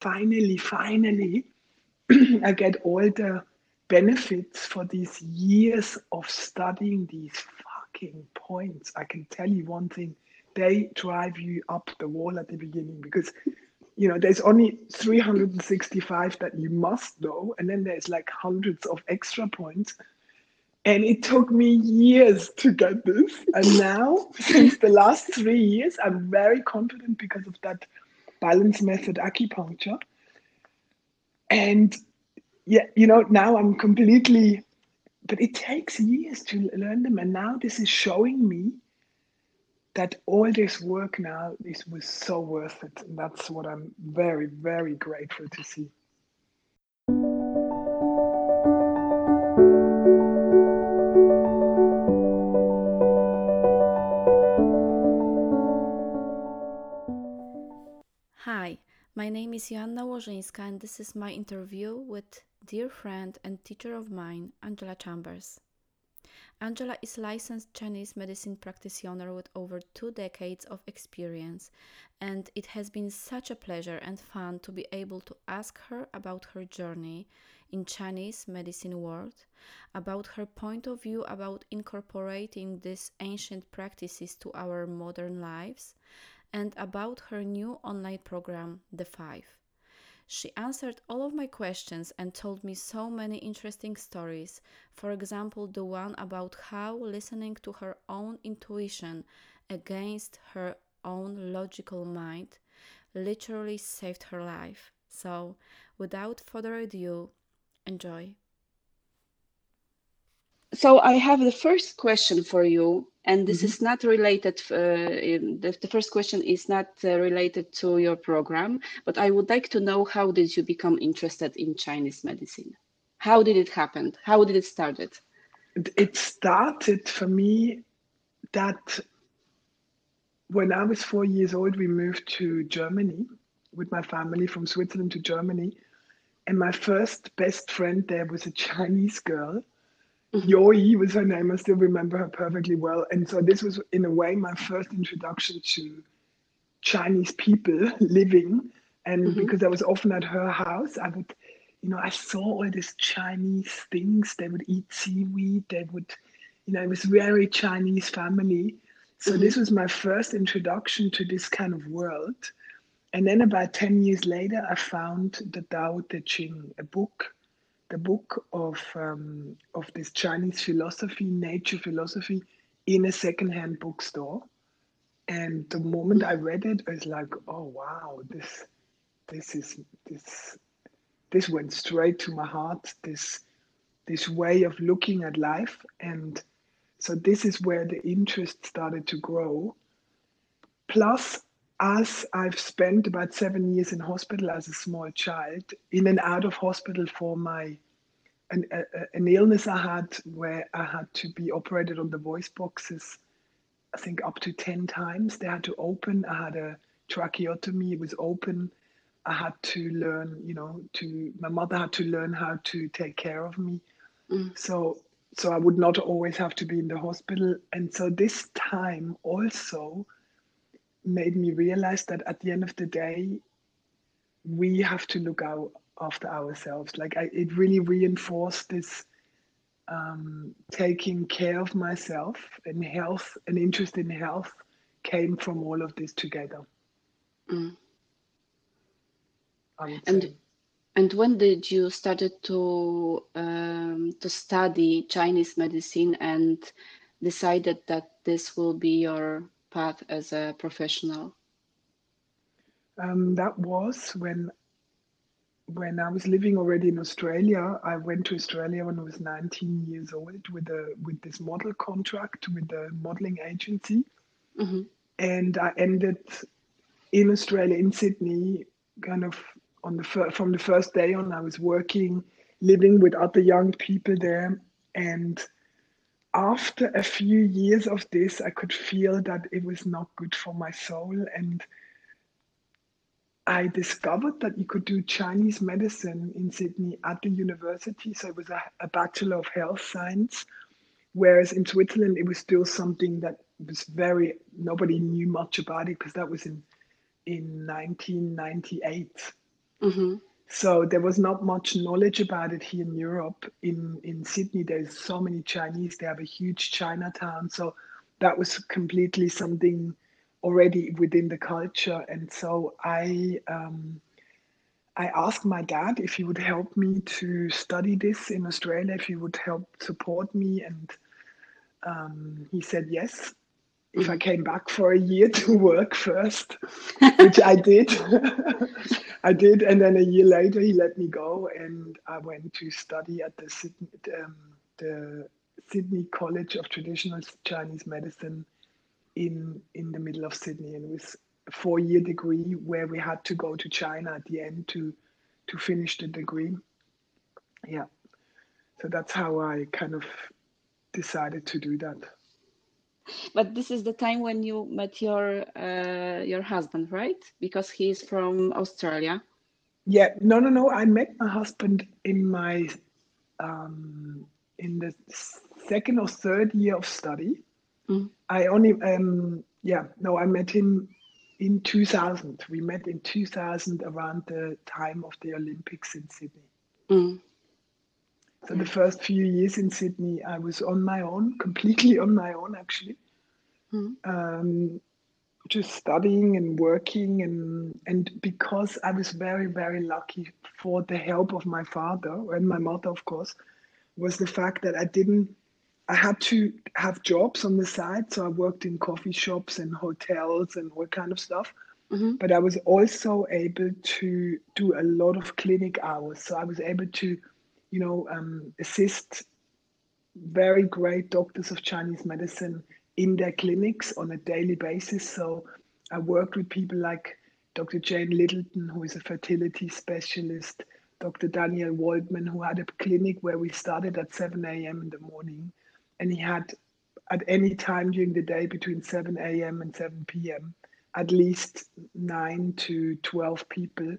finally, finally, I get all the benefits for these years of studying these fucking points. I can tell you one thing they drive you up the wall at the beginning because you know there's only 365 that you must know and then there's like hundreds of extra points and it took me years to get this and now since the last three years i'm very confident because of that balance method acupuncture and yeah you know now i'm completely but it takes years to learn them and now this is showing me that all this work now is was so worth it. And that's what I'm very, very grateful to see. My name is Joanna Łożyńska, and this is my interview with dear friend and teacher of mine, Angela Chambers. Angela is licensed Chinese medicine practitioner with over two decades of experience, and it has been such a pleasure and fun to be able to ask her about her journey in Chinese medicine world, about her point of view about incorporating these ancient practices to our modern lives, and about her new online program, The Five. She answered all of my questions and told me so many interesting stories. For example, the one about how listening to her own intuition against her own logical mind literally saved her life. So, without further ado, enjoy. So, I have the first question for you and this mm-hmm. is not related uh, the, the, first question is not uh, related to your program but i would like to know how did you become interested in chinese medicine how did it happen how did it started it started for me that when i was four years old we moved to germany with my family from switzerland to germany and my first best friend there was a chinese girl Mm-hmm. Yoi was her name. I still remember her perfectly well. And so this was, in a way, my first introduction to Chinese people living. And mm-hmm. because I was often at her house, I would, you know, I saw all these Chinese things. They would eat seaweed. They would, you know, it was very Chinese family. So mm-hmm. this was my first introduction to this kind of world. And then about 10 years later, I found the Tao Te Ching, a book the book of um, of this Chinese philosophy, nature philosophy, in a secondhand bookstore. And the moment I read it, I was like, "Oh wow, this this is this this went straight to my heart. This this way of looking at life, and so this is where the interest started to grow. Plus, as I've spent about seven years in hospital as a small child, in and out of hospital for my an, a, an illness I had where I had to be operated on the voice boxes, I think up to 10 times. They had to open. I had a tracheotomy, it was open. I had to learn, you know, to my mother had to learn how to take care of me. Mm. So so I would not always have to be in the hospital. And so this time also made me realize that at the end of the day, we have to look out after ourselves. Like I, it really reinforced this um, taking care of myself and health, an interest in health came from all of this together. Mm. And say. and when did you started to um, to study Chinese medicine and decided that this will be your path as a professional? Um, that was when when I was living already in Australia. I went to Australia when I was 19 years old with a with this model contract with a modeling agency, mm-hmm. and I ended in Australia in Sydney, kind of on the fir- from the first day on. I was working, living with other young people there, and after a few years of this, I could feel that it was not good for my soul and I discovered that you could do Chinese medicine in Sydney at the university. So it was a, a, Bachelor of Health Science, whereas in Switzerland it was still something that was very nobody knew much about it because that was in in 1998. Mm-hmm. So there was not much knowledge about it here in Europe. In in Sydney, there's so many Chinese. They have a huge Chinatown. So that was completely something already within the culture. And so I um, I asked my dad if he would help me to study this in Australia, if he would help support me, and um, he said yes. If I came back for a year to work first, which I did, I did, and then a year later he let me go, and I went to study at the Sydney, um, the Sydney College of Traditional Chinese Medicine in in the middle of Sydney, and it was a four-year degree where we had to go to China at the end to to finish the degree. Yeah, so that's how I kind of decided to do that. But this is the time when you met your uh, your husband, right? Because he's from Australia. Yeah, no, no, no. I met my husband in my um, in the second or third year of study. Mm. I only um yeah no I met him in 2000. We met in 2000 around the time of the Olympics in Sydney. Mm. So the first few years in Sydney, I was on my own, completely on my own actually. Mm. Um, just studying and working and and because I was very very lucky for the help of my father and my mother of course was the fact that I didn't I had to have jobs on the side so I worked in coffee shops and hotels and all kind of stuff Mhm. but I was also able to do a lot of clinic hours so I was able to you know um, assist very great doctors of Chinese medicine in their clinics on a daily basis. So I worked with people like Dr. Jane Lyttleton, who is a fertility specialist, Dr. Daniel Waldman, who had a clinic where we started at 7 a.m. in the morning. And he had, at any time during the day between 7 a.m. and 7 p.m., at least 9 to 12 people,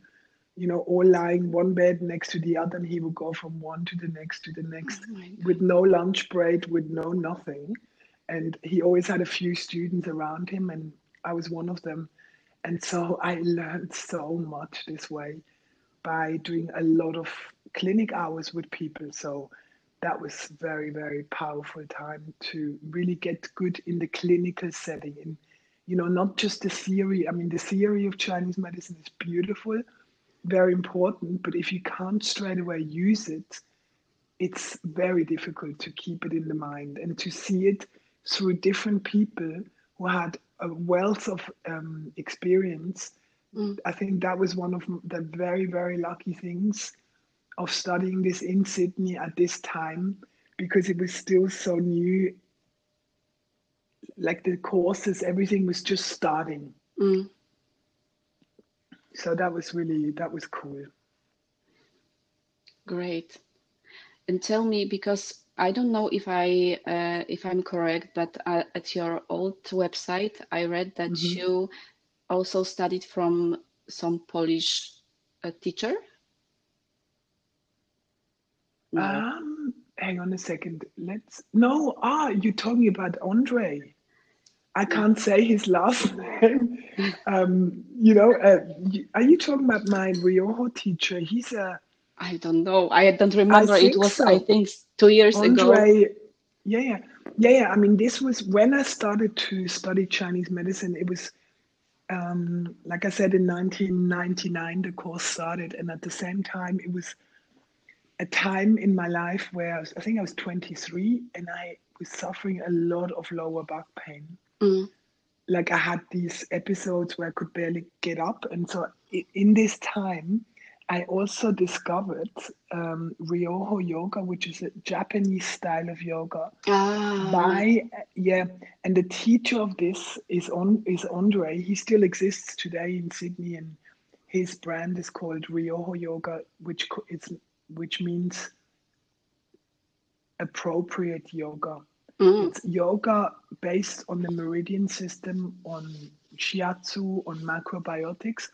you know, all lying one bed next to the other. And he would go from one to the next to the next Oh with no lunch break, with no nothing. And he always had a few students around him, and I was one of them. And so I learned so much this way by doing a lot of clinic hours with people. So that was very, very powerful time to really get good in the clinical setting. In you know, not just the theory. I mean, the theory of Chinese medicine is beautiful, very important, but if you can't straight away use it, it's very difficult to keep it in the mind and to see it through different people who had a wealth of um, experience. Mm. I think that was one of the very, very lucky things of studying this in Sydney at this time because it was still so new. Like the courses, everything was just starting. Mm. So that was really, that was cool. Great. And tell me, because I don't know if I uh, if I'm correct, but uh, at your old website, I read that Mhm. you also studied from some Polish uh, teacher. No. Um, hang on a second. Let's. No, ah, you're talking about Andre. I can't say his last name. Um, you know, uh, are you talking about my Ryoho teacher? He's a I don't know. I don't remember. It was, so. I think, two years ago. Andre. Yeah, yeah, yeah, yeah. I mean, this was when I started to study Chinese medicine. It was, um, like I said, in 1999 the course started, and at the same time, it was a time in my life where I, was, I think I was 23, and I was suffering a lot of lower back pain. Mm, like I had these episodes where I could barely get up, and so in this time, I also discovered um, Ryoho yoga, which is a Japanese style of yoga. ah, By yeah, and the teacher of this is on is Andre. He still exists today in Sydney, and his brand is called Ryoho Yoga, which it's which means appropriate yoga. Mm, It's yoga based on the meridian system, on shiatsu, on macrobiotics.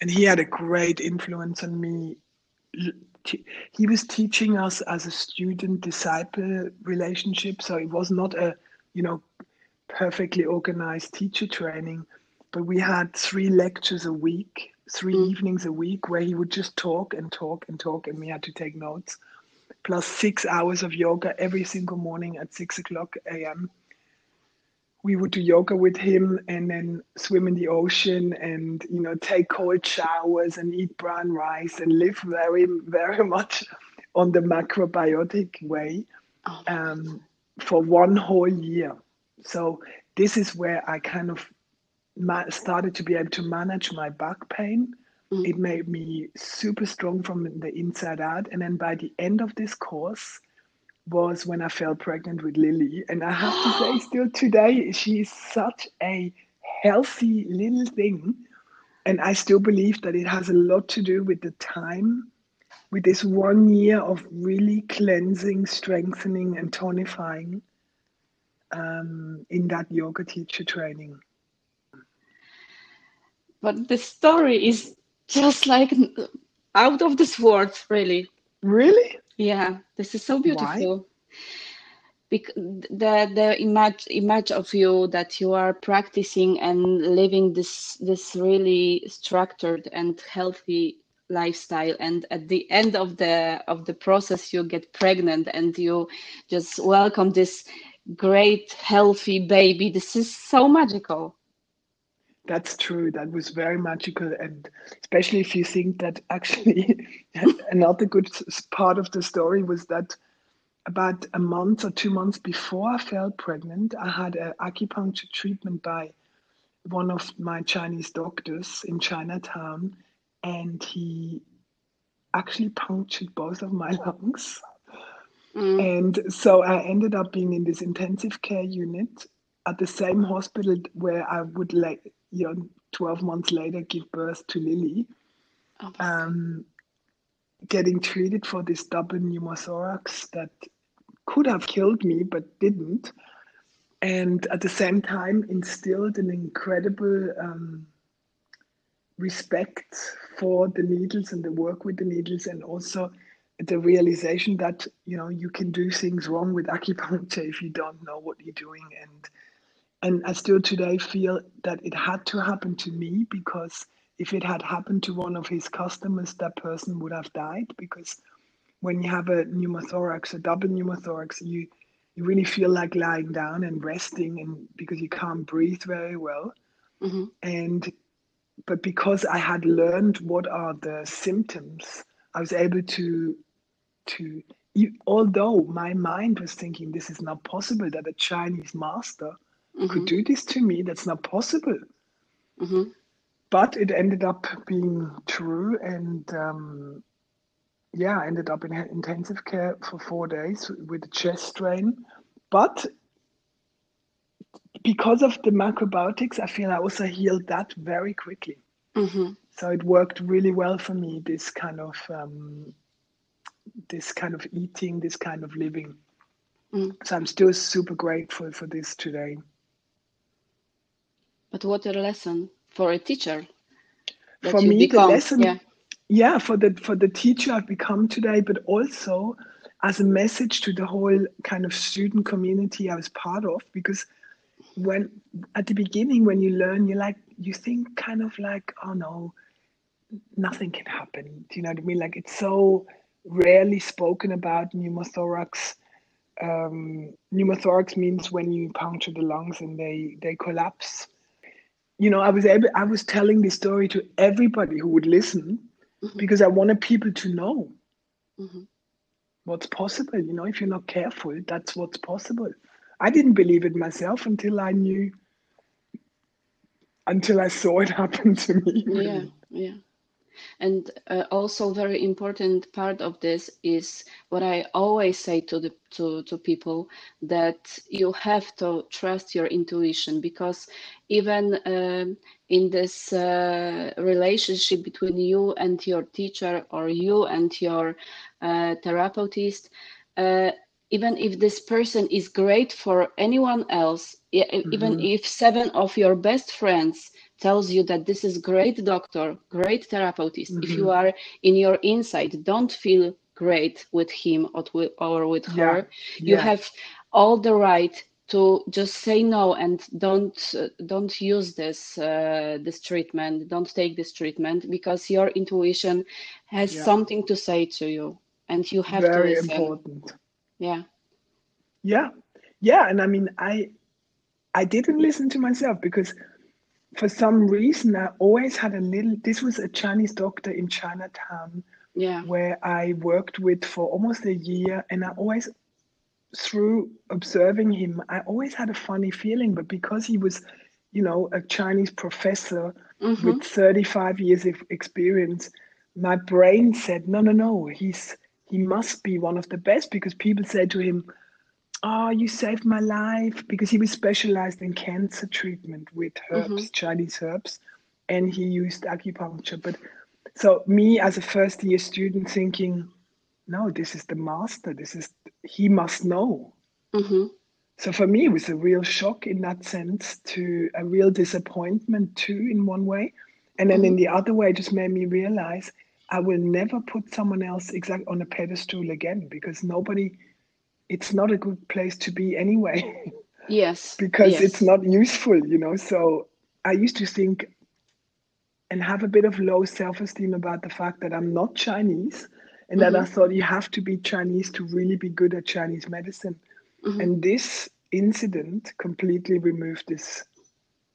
And he had a great influence on me. He was teaching us as a student disciple relationship. So it was not a, you know, perfectly organized teacher training, but we had three lectures a week. three mm. evenings a week where he would just talk and talk and talk, and we had to take notes. Plus six hours of yoga every single morning at six o'clock a.m. We would do yoga with him and then swim in the ocean and you know take cold showers and eat brown rice and live very very much on the macrobiotic way oh um, for one whole year. So this is where I kind of ma- started to be able to manage my back pain. Mm. It made me super strong from the inside out. And then by the end of this course was when I fell pregnant with Lily. And I have to say, still today, she is such a healthy little thing. And I still believe that it has a lot to do with the time, with this one year of really cleansing, strengthening, and tonifying um, in that yoga teacher training. But the story is just like out of this world, really. Really? Yeah, this is so beautiful. Why? Because the the image image of you that you are practicing and living this this really structured and healthy lifestyle and at the end of the of the process you get pregnant and you just welcome this great healthy baby this is so magical that's true. That was very magical. And especially if you think that actually another good part of the story was that about a month or two months before i fell pregnant i had an acupuncture treatment by one of my chinese doctors in chinatown and he actually punctured both of my lungs. Mm. And so I ended up being in this intensive care unit at the same hospital where I would like, you know, 12 months later give birth to Lily. Oh, um, getting treated for this double pneumothorax that could have killed me but didn't. And at the same time, instilled an incredible um, respect for the needles and the work with the needles, and also the realization that you know you can do things wrong with acupuncture if you don't know what you're doing and and I still today feel that it had to happen to me because if it had happened to one of his customers that person would have died because when you have a pneumothorax a double pneumothorax you you really feel like lying down and resting and because you can't breathe very well mm-hmm. and but because I had learned what are the symptoms I was able to to although my mind was thinking this is not possible that a Chinese master mm-hmm. could do this to me, that's not possible. Mm-hmm. But it ended up being true, and um, yeah, I ended up in intensive care for four days with a chest strain. But because of the macrobiotics, I feel I also healed that very quickly. Mm-hmm. So it worked really well for me. This kind of um, this kind of eating, this kind of living. Mm. So I'm still super grateful for this today. But what a lesson for a teacher. For me, become, the lesson, yeah. yeah, for the for the teacher I've become today, but also as a message to the whole kind of student community I was part of, because when at the beginning when you learn, you like you think kind of like, oh no, nothing can happen. Do you know what I mean? Like it's so rarely spoken about pneumothorax. Um, pneumothorax means when you puncture the lungs and they they collapse. You know, I was able. I was telling this story to everybody who would listen mm-hmm. because I wanted people to know mm-hmm. what's possible. You know, if you're not careful, that's what's possible. I didn't believe it myself until I knew, until I saw it happen to me. Yeah, yeah. And uh, also very important part of this is what I always say to the to, to people that you have to trust your intuition because even um, in this uh, relationship between you and your teacher or you and your uh, therapist, uh, even if this person is great for anyone else, mm-hmm. even if seven of your best friends tells you that this is great doctor, great therapist. Mm-hmm. If you mm-hmm. are in your inside, don't feel great with him or with, or with yeah. her. You yeah. have all the right to just say no and don't uh, don't use this uh, this treatment don't take this treatment because your intuition has Yeah. something to say to you and you have to Very listen important. yeah Yeah, yeah, and I mean, I I didn't listen to myself because for some reason I always had a little. This was a Chinese doctor in Chinatown yeah where I worked with for almost a year, and I always, through observing him, I always had a funny feeling. But because he was, you know, a Chinese professor Mhm. with 35 years of experience, my brain said, no, no, no, he's he must be one of the best because people said to him, oh, you saved my life because he was specialized in cancer treatment with mm-hmm. herbs, Chinese herbs, and he used acupuncture. But so me as a first year student thinking, no, this is the master. This is he must know. Mhm. So for me, it was a real shock in that sense, to a real disappointment too, in one way, and then in mm-hmm. the other way, it just made me realize I will never put someone else exact on a pedestal again because nobody. It's not a good place to be anyway yes because yes. it's not useful, you know. So I used to think and have a bit of low self-esteem about the fact that I'm not Chinese, and that I mm-hmm. thought you have to be Chinese to really be good at Chinese medicine. Mm-hmm. And this incident completely removed this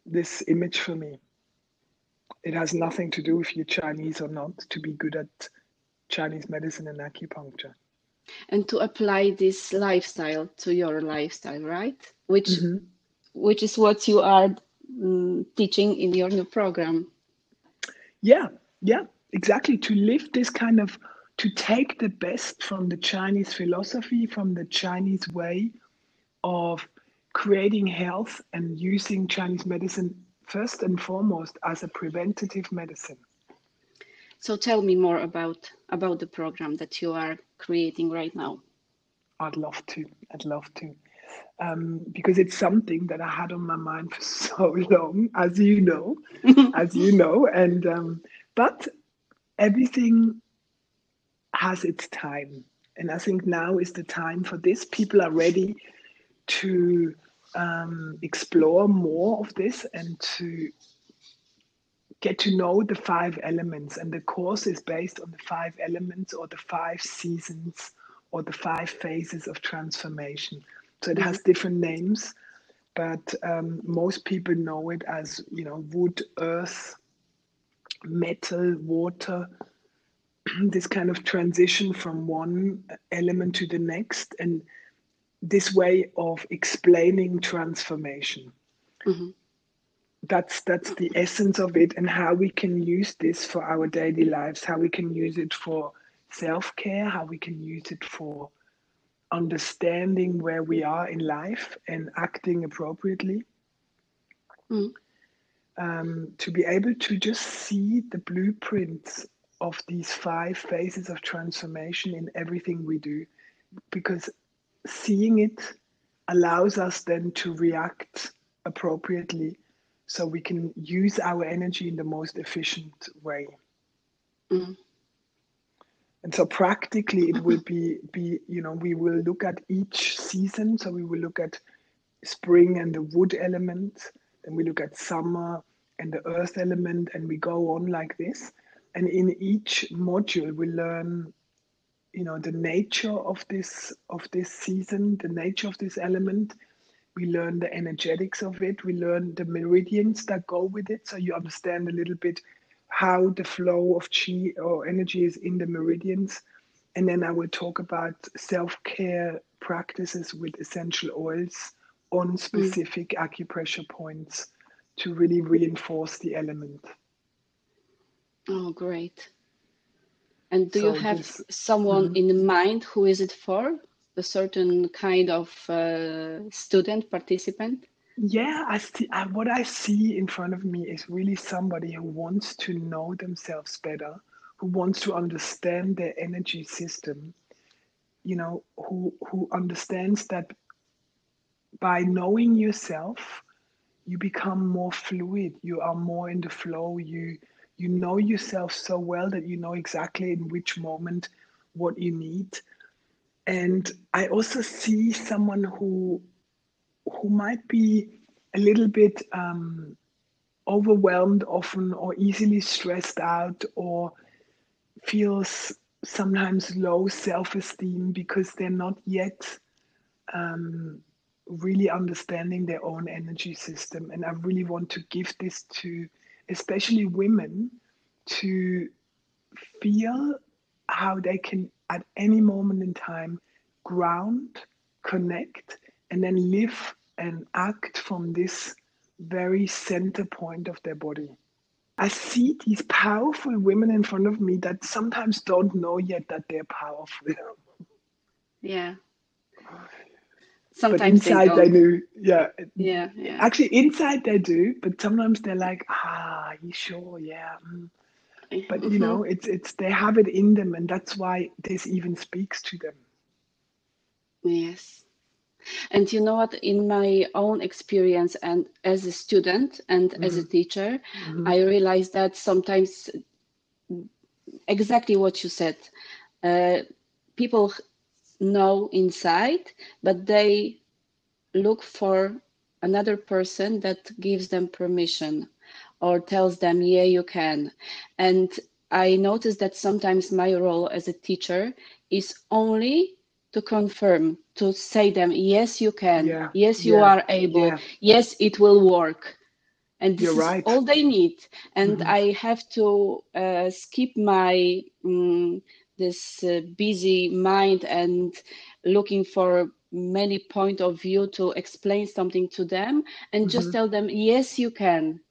this image for me. It has nothing to do if you're Chinese or not to be good at Chinese medicine and acupuncture. And to apply this lifestyle to your lifestyle right which which is what you are mm, teaching in your new program Yeah, yeah, exactly. To live this kind of, to take the best from the Chinese philosophy, from the Chinese way of creating health and using Chinese medicine first and foremost as a preventative medicine. So tell me more about about the program that you are creating right now I'd love to. I'd love to. Um, because it's something that I had on my mind for so long, as you know, as you know, and um, but everything has its time, and I think now is the time for this. People are ready to um, explore more of this and to get to know the five elements. And the course is based on the five elements or the five seasons or the five phases of transformation. So it has different names, but um, most people know it as, you know, wood, earth, metal, water, this kind of transition from one element to the next. And this way of explaining transformation that's that's the essence of it and how we can use this for our daily lives how we can use it for self-care how we can use it for understanding where we are in life and acting appropriately. Um, to be able to just see the blueprints of these five phases of transformation in everything we do because seeing it allows us then to react appropriately so we can use our energy in the most efficient way. Mm. And so practically it will be be you know we will look at each season. So we will look at spring and the wood element then we look at summer and the earth element and we go on like this. And in each module we learn you know the nature of this of this season the nature of this element we learn the energetics of it we learn the meridians that go with it. So you understand a little bit how the flow of chi or energy is in the meridians. And then i will talk about self-care practices with essential oils on mm. specific acupressure points to really reinforce the element. Oh, great. And do So you have this- someone mm-hmm. in mind who is it for? A certain kind of uh, student participant? Yeah, I see. I, what I see in front of me is really somebody who wants to know themselves better, who wants to understand their energy system. You know, who who understands that by knowing yourself, you become more fluid. You are more in the flow. You you know yourself so well that you know exactly in which moment what you need. And I also see someone who who might be a little bit um, overwhelmed often or easily stressed out or feels sometimes low self-esteem because they're not yet um, really understanding their own energy system. And i really want to give this to especially women to feel how they can at any moment in time ground connect and then live and act from this very center point of their body. I see these powerful women in front of me that sometimes don't know yet that they're powerful. Yeah. Sometimes they inside they, don't. do. Yeah. Yeah, yeah. Actually, inside they do, but sometimes they're like, ah, you sure? Yeah. mm." But you Mhm. know, it's it's they have it in them, and that's why this even speaks to them. Yes. And you know what? In my own experience and as a student and as a teacher, Mhm. I realized that sometimes exactly what you said. Uh, people know inside, but they look for another person that gives them permission or tells them, yeah, you can. And I notice that sometimes my role as a teacher is only to confirm, to say them, yes, you can, Yeah, yes, you yeah, are able, yeah. yes, it will work. And this You're is right. all they need. And Mhm. I have to uh, skip my mm, this uh, busy mind and looking for many point of view to explain something to them and just Mhm. tell them, yes, you can.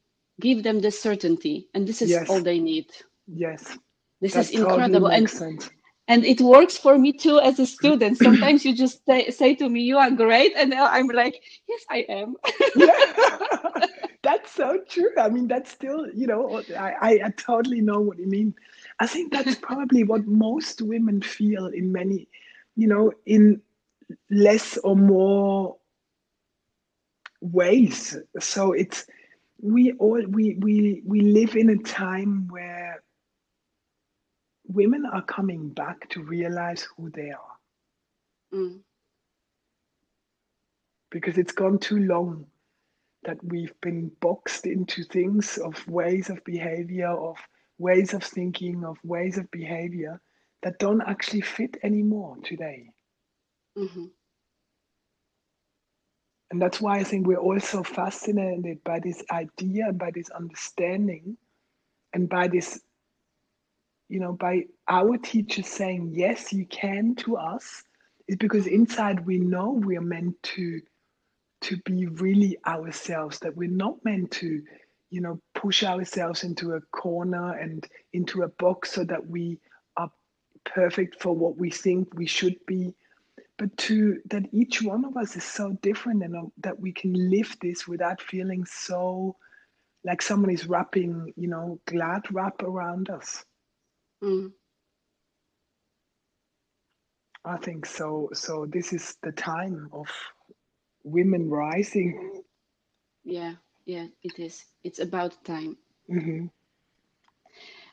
Give them the certainty. And this is Yes. all they need. Yes, This that is totally incredible. And sense. and it works for me too as a student. Sometimes you just say, say to me, you are great. And I'm like, yes, I am. yeah that's so true i mean that's still you know I, I i totally know what you mean i think that's probably what most women feel in many you know in less or more ways so it's we all we we we live in a time where women are coming back to realize who they are Mm, because it's gone too long that we've been boxed into things of ways of behavior, of ways of thinking, of ways of behavior that don't actually fit anymore today. mhm. And that's why I think we're all so fascinated by this idea by this understanding and by this, you know, by our teachers saying, yes, you can to us, is because inside we know we are meant to to be really ourselves, that we're not meant to, you know, push ourselves into a corner and into a box so that we are perfect for what we think we should be, but to that each one of us is so different and uh, that we can live this without feeling so like someone is wrapping, you know, glad wrap around us. Mm. I think so. So this is the time of women rising. Yeah, yeah, it is. It's about time. hmm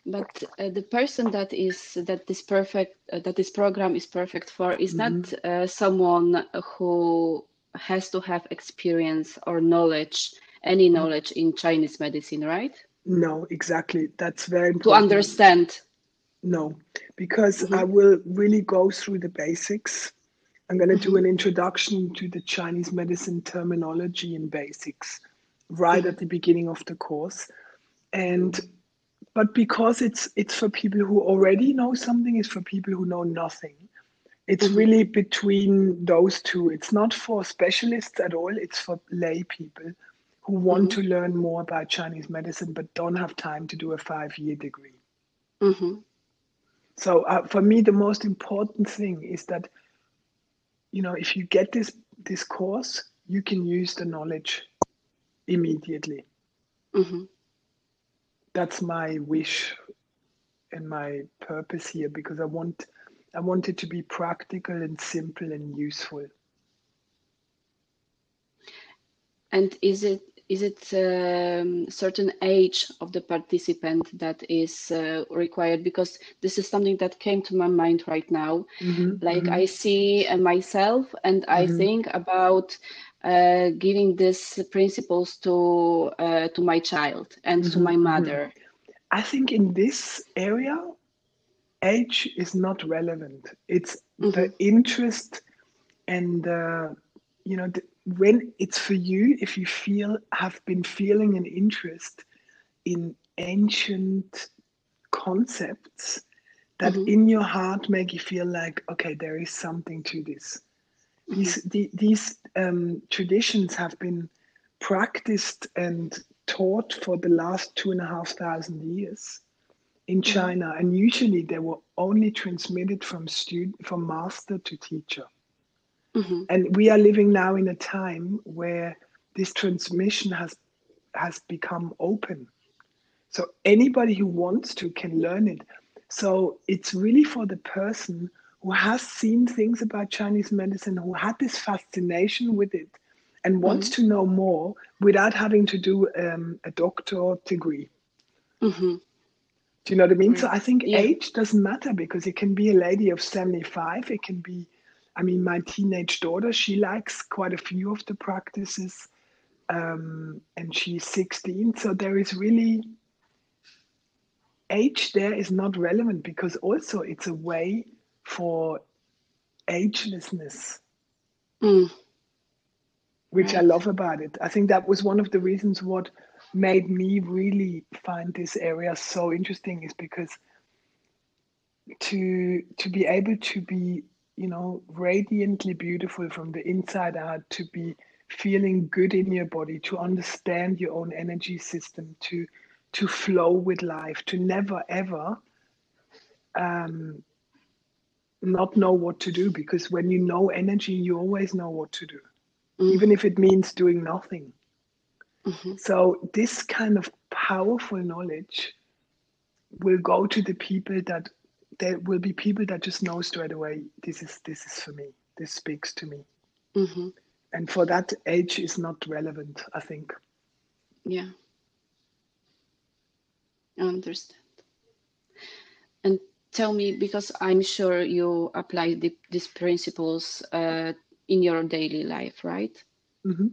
But uh, the person that is that this perfect uh, that this program is perfect for is not uh, someone who has to have experience or knowledge, any knowledge in Chinese medicine, right? No, exactly. That's very important To understand. No, because I will really go through the basics. I'm going to do an introduction to the Chinese medicine terminology and basics right at the beginning of the course. And but because it's it's for people who already know something, it's for people who know nothing. It's really between those two. It's not for specialists at all. It's for lay people who want to learn more about Chinese medicine but don't have time to do a five-year degree. hmm So uh, for me, the most important thing is that you know if you get this this course, you can use the knowledge immediately. That's my wish and my purpose here because I want I want it to be practical and simple and useful. And is it is it um, certain age of the participant that is uh, required? Because this is something that came to my mind right now. Mhm, Like mhm. I see uh, myself, and I think about uh, giving these principles to uh, to my child and to Mhm, my mhm. mother? I think in this area, age is not relevant. It's the interest and uh, you know the, when it's for you. If you feel have been feeling an interest in ancient concepts that Mhm. in your heart make you feel like okay, there is something to this. These the, these um, traditions have been practiced and taught for the last two and a half thousand years in China, and usually they were only transmitted from student from master to teacher. Mhm. And we are living now in a time where this transmission has has become open. So anybody who wants to can learn it. So it's really for the person who has seen things about Chinese medicine, who had this fascination with it, and wants to know more without having to do um, a doctor degree. Mhm. Do you know what I mean? So I think Yeah. age doesn't matter because it can be a lady of 75. It can be, I mean, my teenage daughter, she likes quite a few of the practices um, and she's 16. So there is really, age there is not relevant because also it's a way for agelessness, Mm. which I love about it. I think that was one of the reasons what made me really find this area so interesting is because to to be able to be you know radiantly beautiful from the inside out to be feeling good in your body to understand your own energy system to to flow with life to never ever um not know what to do because when you know energy you always know what to do Mm. even if it means doing nothing Mhm. so this kind of powerful knowledge will go to the people that there will be people that just know straight away this is this is for me. This speaks to me. Mhm. And for that age is not relevant, I think. Yeah. I understand. Tell me, because I'm sure you apply the, these principles uh, in your daily life, right? hmm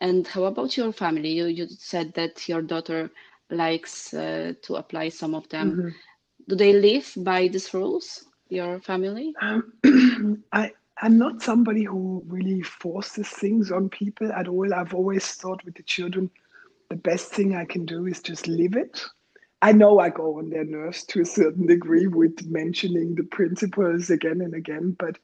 And how about your family? You you said that your daughter likes uh, to apply some of them. hmm Do they live by these rules? Your family? Um, I I'm not somebody who really forces things on people at all. I've always thought with the children, the best thing I can do is just live it. I know I go on their nerves to a certain degree with mentioning the principles again and again, but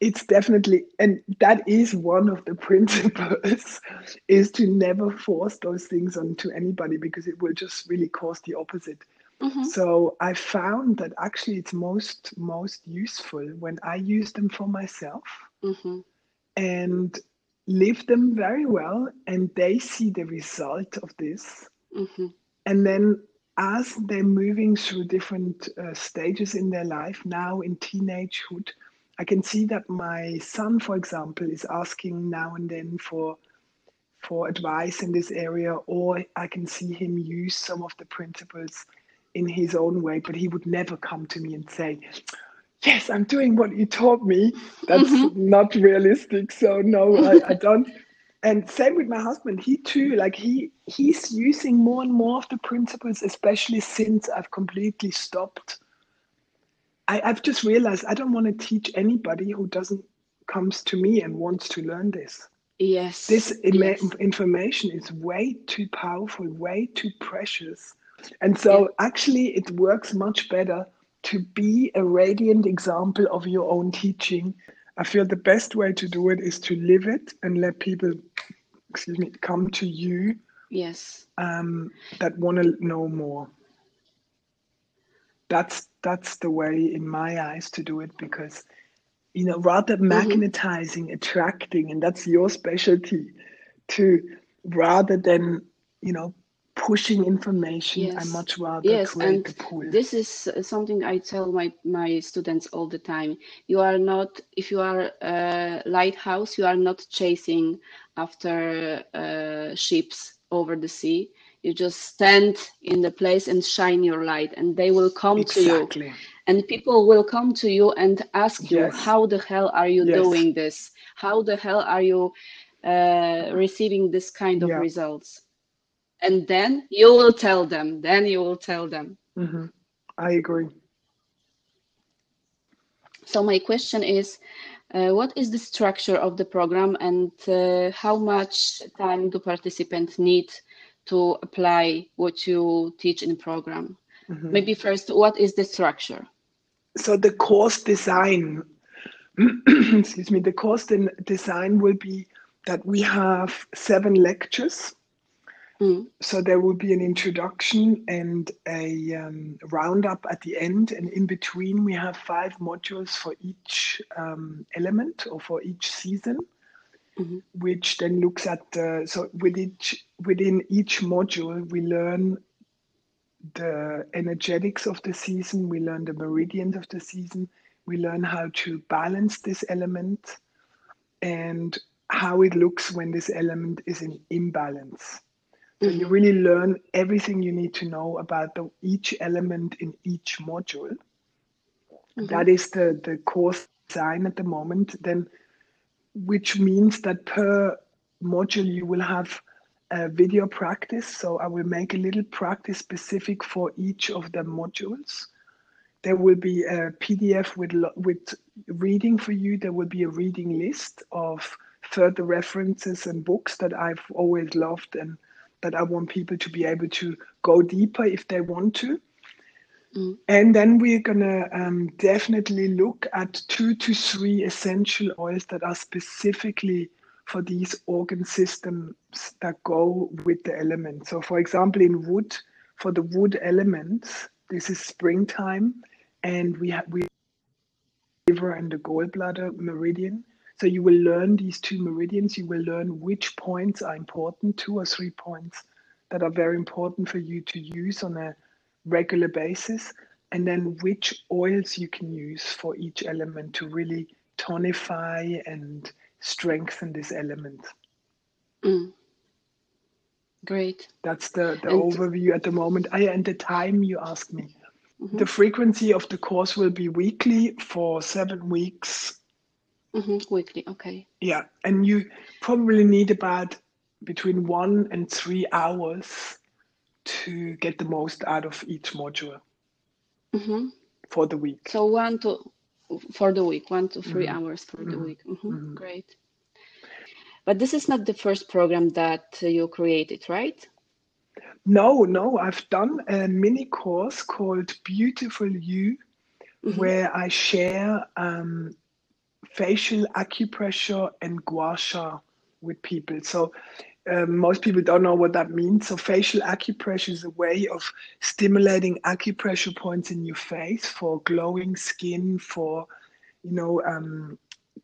it's definitely and that is one of the principles is to never force those things onto anybody because it will just really cause the opposite. Mhm. So I found that actually it's most most useful when I use them for myself Mhm. and live them very well and they see the result of this Mhm. and then as they're moving through different uh, stages in their life now in teenagehood i can see that my son for example is asking now and then for for advice in this area or i can see him use some of the principles in his own way but he would never come to me and say yes i'm doing what you taught me that's Mhm. not realistic so no I, I don't and same with my husband. He too like he he's using more and more of the principles especially since i've completely stopped. I, i've just realized i don't want to teach anybody who doesn't comes to me and wants to learn this. Yes. this ima- yes. information is way too powerful way too precious. And so actually it works much better to be a radiant example of your own teaching. I feel the best way to do it is to live it and let people excuse me come to you Yes. um, that want to know more that's that's the way in my eyes to do it because you know rather magnetizing attracting and that's your specialty to rather than you know pushing information i much rather Yes, create and pool this is uh, something I tell my my students all the time. You are not, if you are a lighthouse, you are not chasing after uh, ships over the sea. You just stand in the place and shine your light, and they will come to you. exactly And people will come to you and ask you, Yes. how the hell are you Yes. doing this? How the hell are you uh, receiving this kind of Yeah. results and then you will tell them then you will tell them hmm I agree. so my question is uh, what is the structure of the program and uh, how much time do participants need to apply what you teach in program Mhm. maybe first what is the structure So the course design, excuse me, the course design will be that we have seven lectures. Mm, So there will be an introduction and a um, roundup at the end, and in between we have five modules for each um, element or for each season, Mhm. which then looks at the so with each within each module we learn the energetics of the season, we learn the meridians of the season, we learn how to balance this element and how it looks when this element is in imbalance. You really learn everything you need to know about the, each element in each module. mhm, That is the, the course design at the moment. Then, which means that per module you will have a video practice. So I will make a little practice specific for each of the modules. There will be a PDF with with reading for you. There will be a reading list of further references and books that I've always loved and that I want people to be able to go deeper if they want to. Mm. And then we're gonna um, definitely look at two to three essential oils that are specifically for these organ systems that go with the element. So, for example, in wood, for the wood elements, this is springtime, and we have we liver and the gallbladder meridian. So you will learn these two meridians. You will learn which points are important, two or three points that are very important for you to use on a regular basis, and then which oils you can use for each element to really tonify and strengthen this element. mm. great That's the, the And- overview at the moment. Yeah, and the time you asked me. Mhm. The frequency of the course will be weekly for seven weeks. Mhm, weekly okay Yeah, and you probably need about between one and three hours to get the most out of each module hmm for the week. So one to for the week, one to 3 Mhm. hours for the Mhm. week. Mhm, Mhm. Great. But this is not the first program that you created, right? No, no, I've done a mini course called Beautiful You, where I share um, facial acupressure and gua sha with people. So um, most people don't know what that means. So facial acupressure is a way of stimulating acupressure points in your face for glowing skin, for you know, um,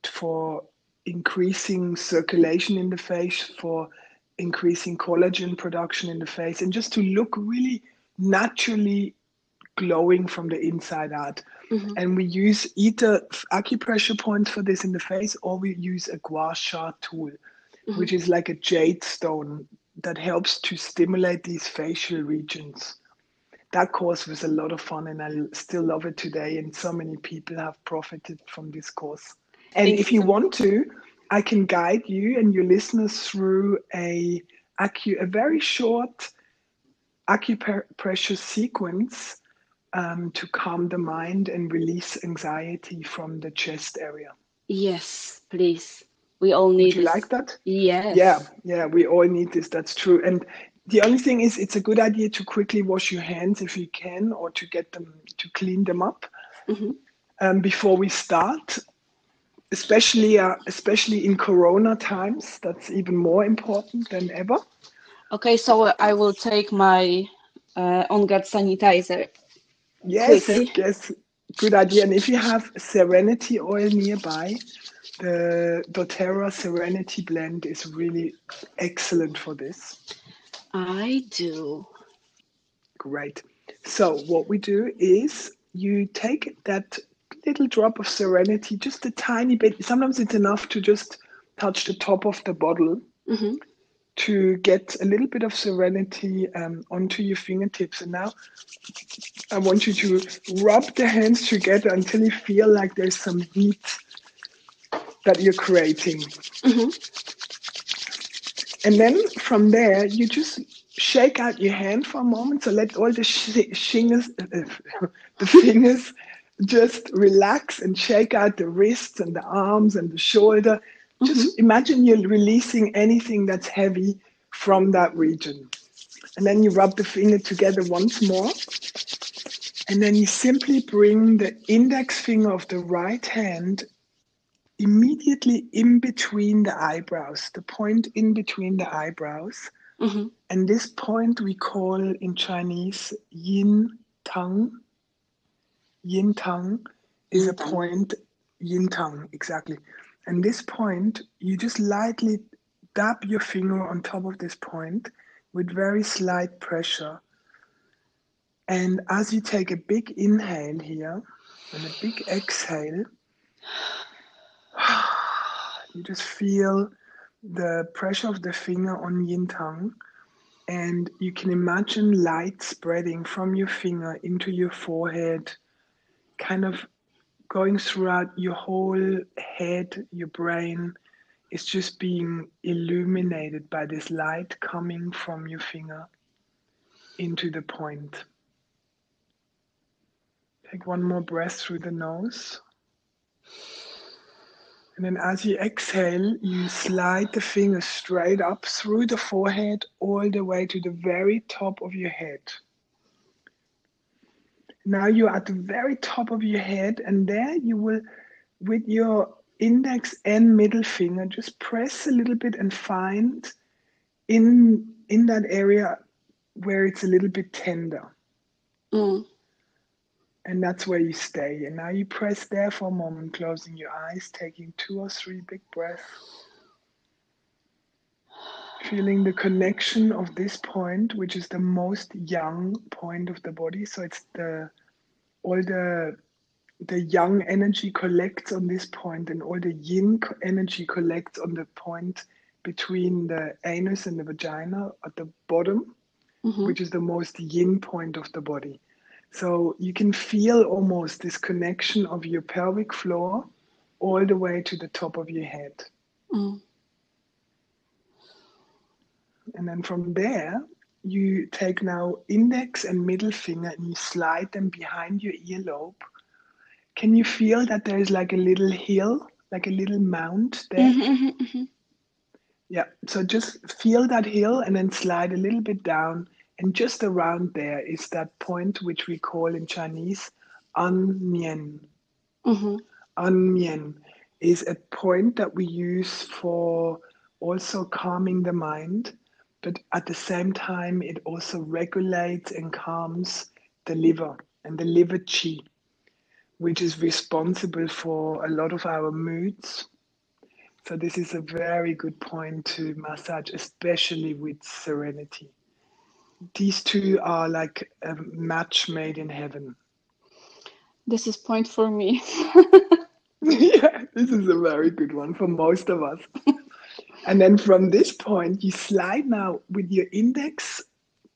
for increasing circulation in the face, for increasing collagen production in the face, and just to look really naturally glowing from the inside out. Mhm. And we use either acupressure points for this in the face, or we use a gua sha tool, Mhm. which is like a jade stone that helps to stimulate these facial regions. That course was a lot of fun, and I still love it today. And so many people have profited from this course. And Thank if you you so want to, I can guide you and your listeners through a acu- a very short acupressure sequence um, to calm the mind and release anxiety from the chest area. Yes, please. We all Would need you this. like that? Yes. Yeah, yeah, we all need this. That's true. And the only thing is, it's a good idea to quickly wash your hands if you can, or to get them to clean them up Mhm. um, before we start. Especially, uh, especially in Corona times, that's even more important than ever. Okay, so I will take my uh, on guard sanitizer. Yes, Quickly. yes, good idea. And if you have Serenity oil nearby, the doTERRA Serenity blend is really excellent for this. I do. Great. So what we do is you take that little drop of Serenity, just a tiny bit. Sometimes it's enough to just touch the top of the bottle Mhm. To get a little bit of Serenity um, onto your fingertips. And now I want you to rub the hands together until you feel like there's some heat that you're creating. Mhm. And then from there, you just shake out your hand for a moment. So let all the sh- shingers, uh, the fingers just relax and shake out the wrists and the arms and the shoulder. Just mm-hmm. imagine you're releasing anything that's heavy from that region. And then you rub the finger together once more. And then you simply bring the index finger of the right hand immediately in between the eyebrows, the point in between the eyebrows. Mm-hmm. And this point we call in Chinese yin tang. Yin tang is yin a point, yin tang, exactly. And this point, you just lightly dab your finger on top of this point with very slight pressure. And as you take a big inhale here and a big exhale, you just feel the pressure of the finger on yin tang and you can imagine light spreading from your finger into your forehead kind of going throughout your whole head your brain is just being illuminated by this light coming from your finger into the point take one more breath through the nose and then as you exhale, you slide the finger straight up through the forehead all the way to the very top of your head. Now you're at the very top of your head, and there you will, with your index and middle finger, just press a little bit and find in in that area where it's a little bit tender. Mm and that's where you stay. And now you press there for a moment, closing your eyes, taking two or three big breaths. Feeling the connection of this point, which is the most yang point of the body. So it's the all the the yang energy collects on this point, and all the yin energy collects on the point between the anus and the vagina at the bottom, mm-hmm. which is the most yin point of the body. So you can feel almost this connection of your pelvic floor all the way to the top of your head. Mm. And then from there, you take now index and middle finger and you slide them behind your earlobe. Can you feel that there is like a little hill, like a little mound there? Mm-hmm, mm-hmm. mm-hmm. Yeah, so just feel that hill and then slide a little bit down and just around there is that point which we call in Chinese an mian. Mm-hmm. An mian is a point that we use for also calming the mind, but at the same time, it also regulates and calms the liver and the liver qi, which is responsible for a lot of our moods. So, this is a very good point to massage, especially with serenity these two are like a match made in heaven. This is point for me. yeah, this is a very good one for most of us. and then from this point, you slide now with your index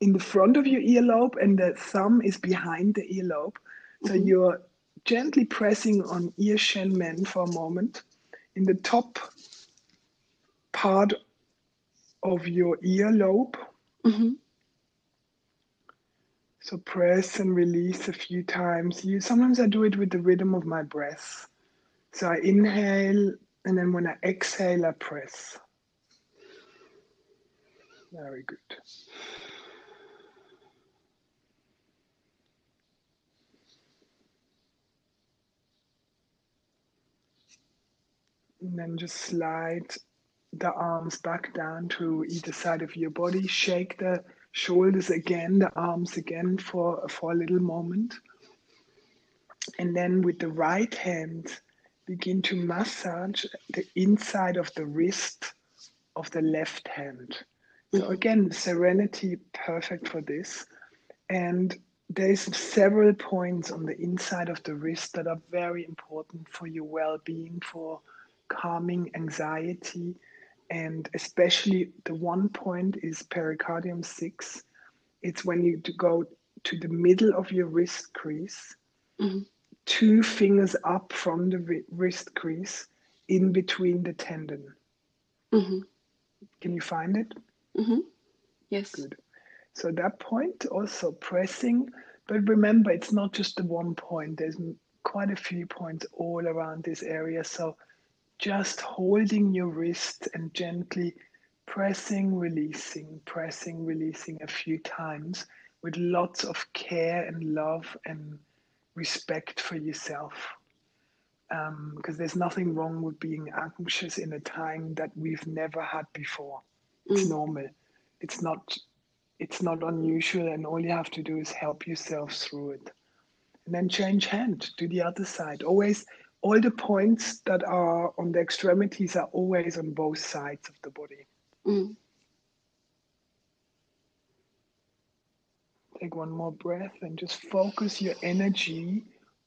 in the front of your earlobe, and the thumb is behind the earlobe. So mm-hmm. you're gently pressing on ear shen men for a moment in the top part of your earlobe. Mm-hmm. So press and release a few times. You sometimes I do it with the rhythm of my breath. So I inhale and then when I exhale I press. Very good. And then just slide the arms back down to either side of your body. Shake the shoulders again, the arms again for, for a little moment. And then with the right hand, begin to massage the inside of the wrist of the left hand. So again, serenity, perfect for this. And there's several points on the inside of the wrist that are very important for your well-being, for calming anxiety, and especially the one point is pericardium 6 it's when you go to the middle of your wrist crease mm-hmm. two fingers up from the wrist crease in between the tendon mm-hmm. Can you find it? Mm-hmm. Yes. Good. So that point also pressing, but remember it's not just the one point. There's quite a few points all around this area. So just holding your wrist and gently pressing, releasing, pressing, releasing a few times with lots of care and love and respect for yourself. Because um, there's nothing wrong with being anxious in a time that we've never had before. It's mm. normal. It's not. It's not unusual, and all you have to do is help yourself through it, and then change hand to the other side. Always, all the points that are on the extremities are always on both sides of the body. Mm. Take one more breath and just focus your energy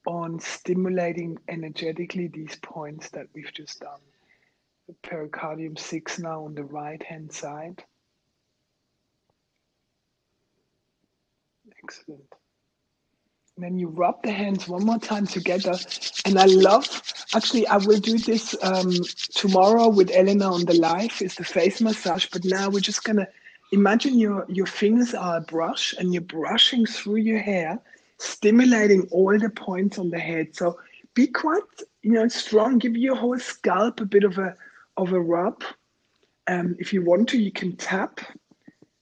on stimulating energetically these points that we've just done. Pericardium 6 now on the right hand side. Excellent. And then you rub the hands one more time together. And I love, actually, I will do this um, tomorrow with Elena on the live, is the face massage. But now we're just going to imagine your, your fingers are a brush and you're brushing through your hair, stimulating all the points on the head. So be quite, you know, strong. Give your whole scalp a bit of a of a rub. Um, if you want to, you can tap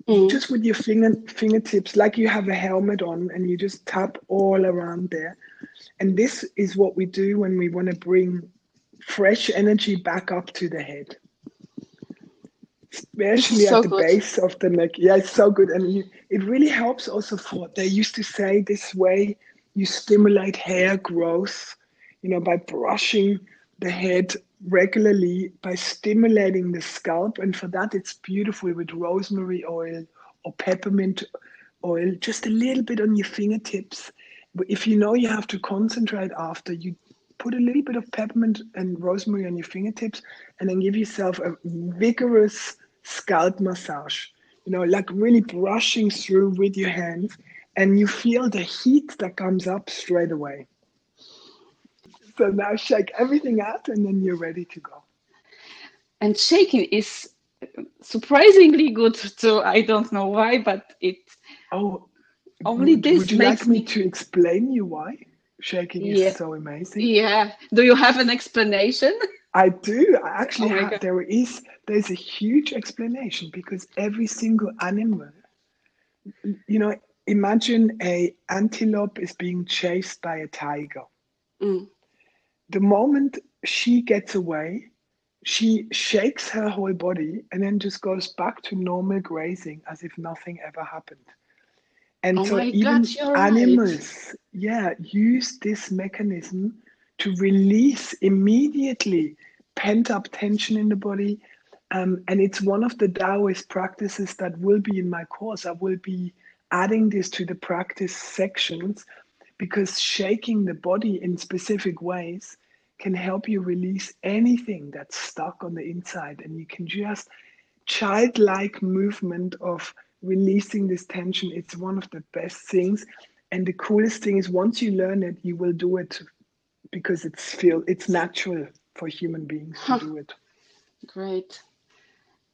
mm. just with your finger fingertips, like you have a helmet on, and you just tap all around there. And this is what we do when we want to bring fresh energy back up to the head especially so at the good. base of the neck. Yeah, it's so good, and you, it really helps also for. They used to say this way you stimulate hair growth, you know, by brushing the head regularly, by stimulating the scalp, and for that it's beautiful with rosemary oil or peppermint oil, just a little bit on your fingertips. If you know you have to concentrate after, you put a little bit of peppermint and rosemary on your fingertips and then give yourself a vigorous scalp massage, you know, like really brushing through with your hands, and you feel the heat that comes up straight away. So now shake everything out, and then you're ready to go. And shaking is surprisingly good too. I don't know why, but it. Oh, only this would you makes like me, me to explain you why shaking yeah. is so amazing? Yeah. Do you have an explanation? I do. I actually oh have. There is. There's a huge explanation because every single animal, you know, imagine a antelope is being chased by a tiger. Mm. The moment she gets away, she shakes her whole body and then just goes back to normal grazing as if nothing ever happened. And oh so even God, animals, right. yeah, use this mechanism to release immediately pent up tension in the body. Um, and it's one of the Taoist practices that will be in my course. I will be adding this to the practice sections because shaking the body in specific ways can help you release anything that's stuck on the inside. And you can just childlike movement of releasing this tension. It's one of the best things. And the coolest thing is once you learn it, you will do it because it's feel it's natural for human beings to do it. Great.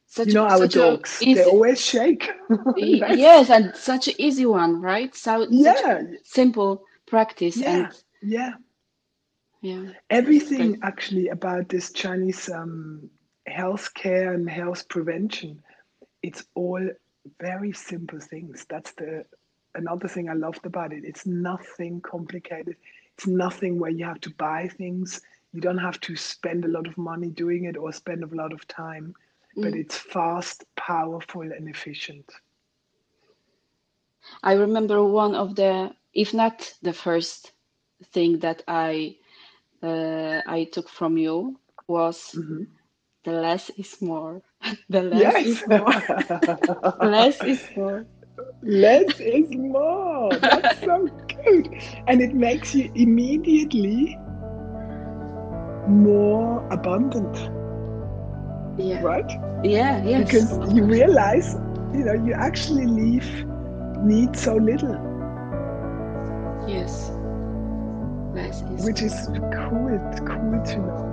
Such, you know our dogs; easy... they always shake. yes, and such an easy one, right? So yeah, simple practice. Yeah, and... yeah, yeah. Everything actually about this Chinese um, health care and health prevention, it's all very simple things. That's the another thing I loved about it. It's nothing complicated. It's nothing where you have to buy things. You don't have to spend a lot of money doing it or spend a lot of time, mm. but it's fast, powerful, and efficient. I remember one of the, if not the first thing that I uh, I took from you was mm-hmm. the less is more. the less yes. is more. less is more. Less is more. That's so good. And it makes you immediately more abundant. Yeah. Right? Yeah, yes. Because you realize, you know, you actually leave need so little. Yes. Nice. Which is cool, cool to know.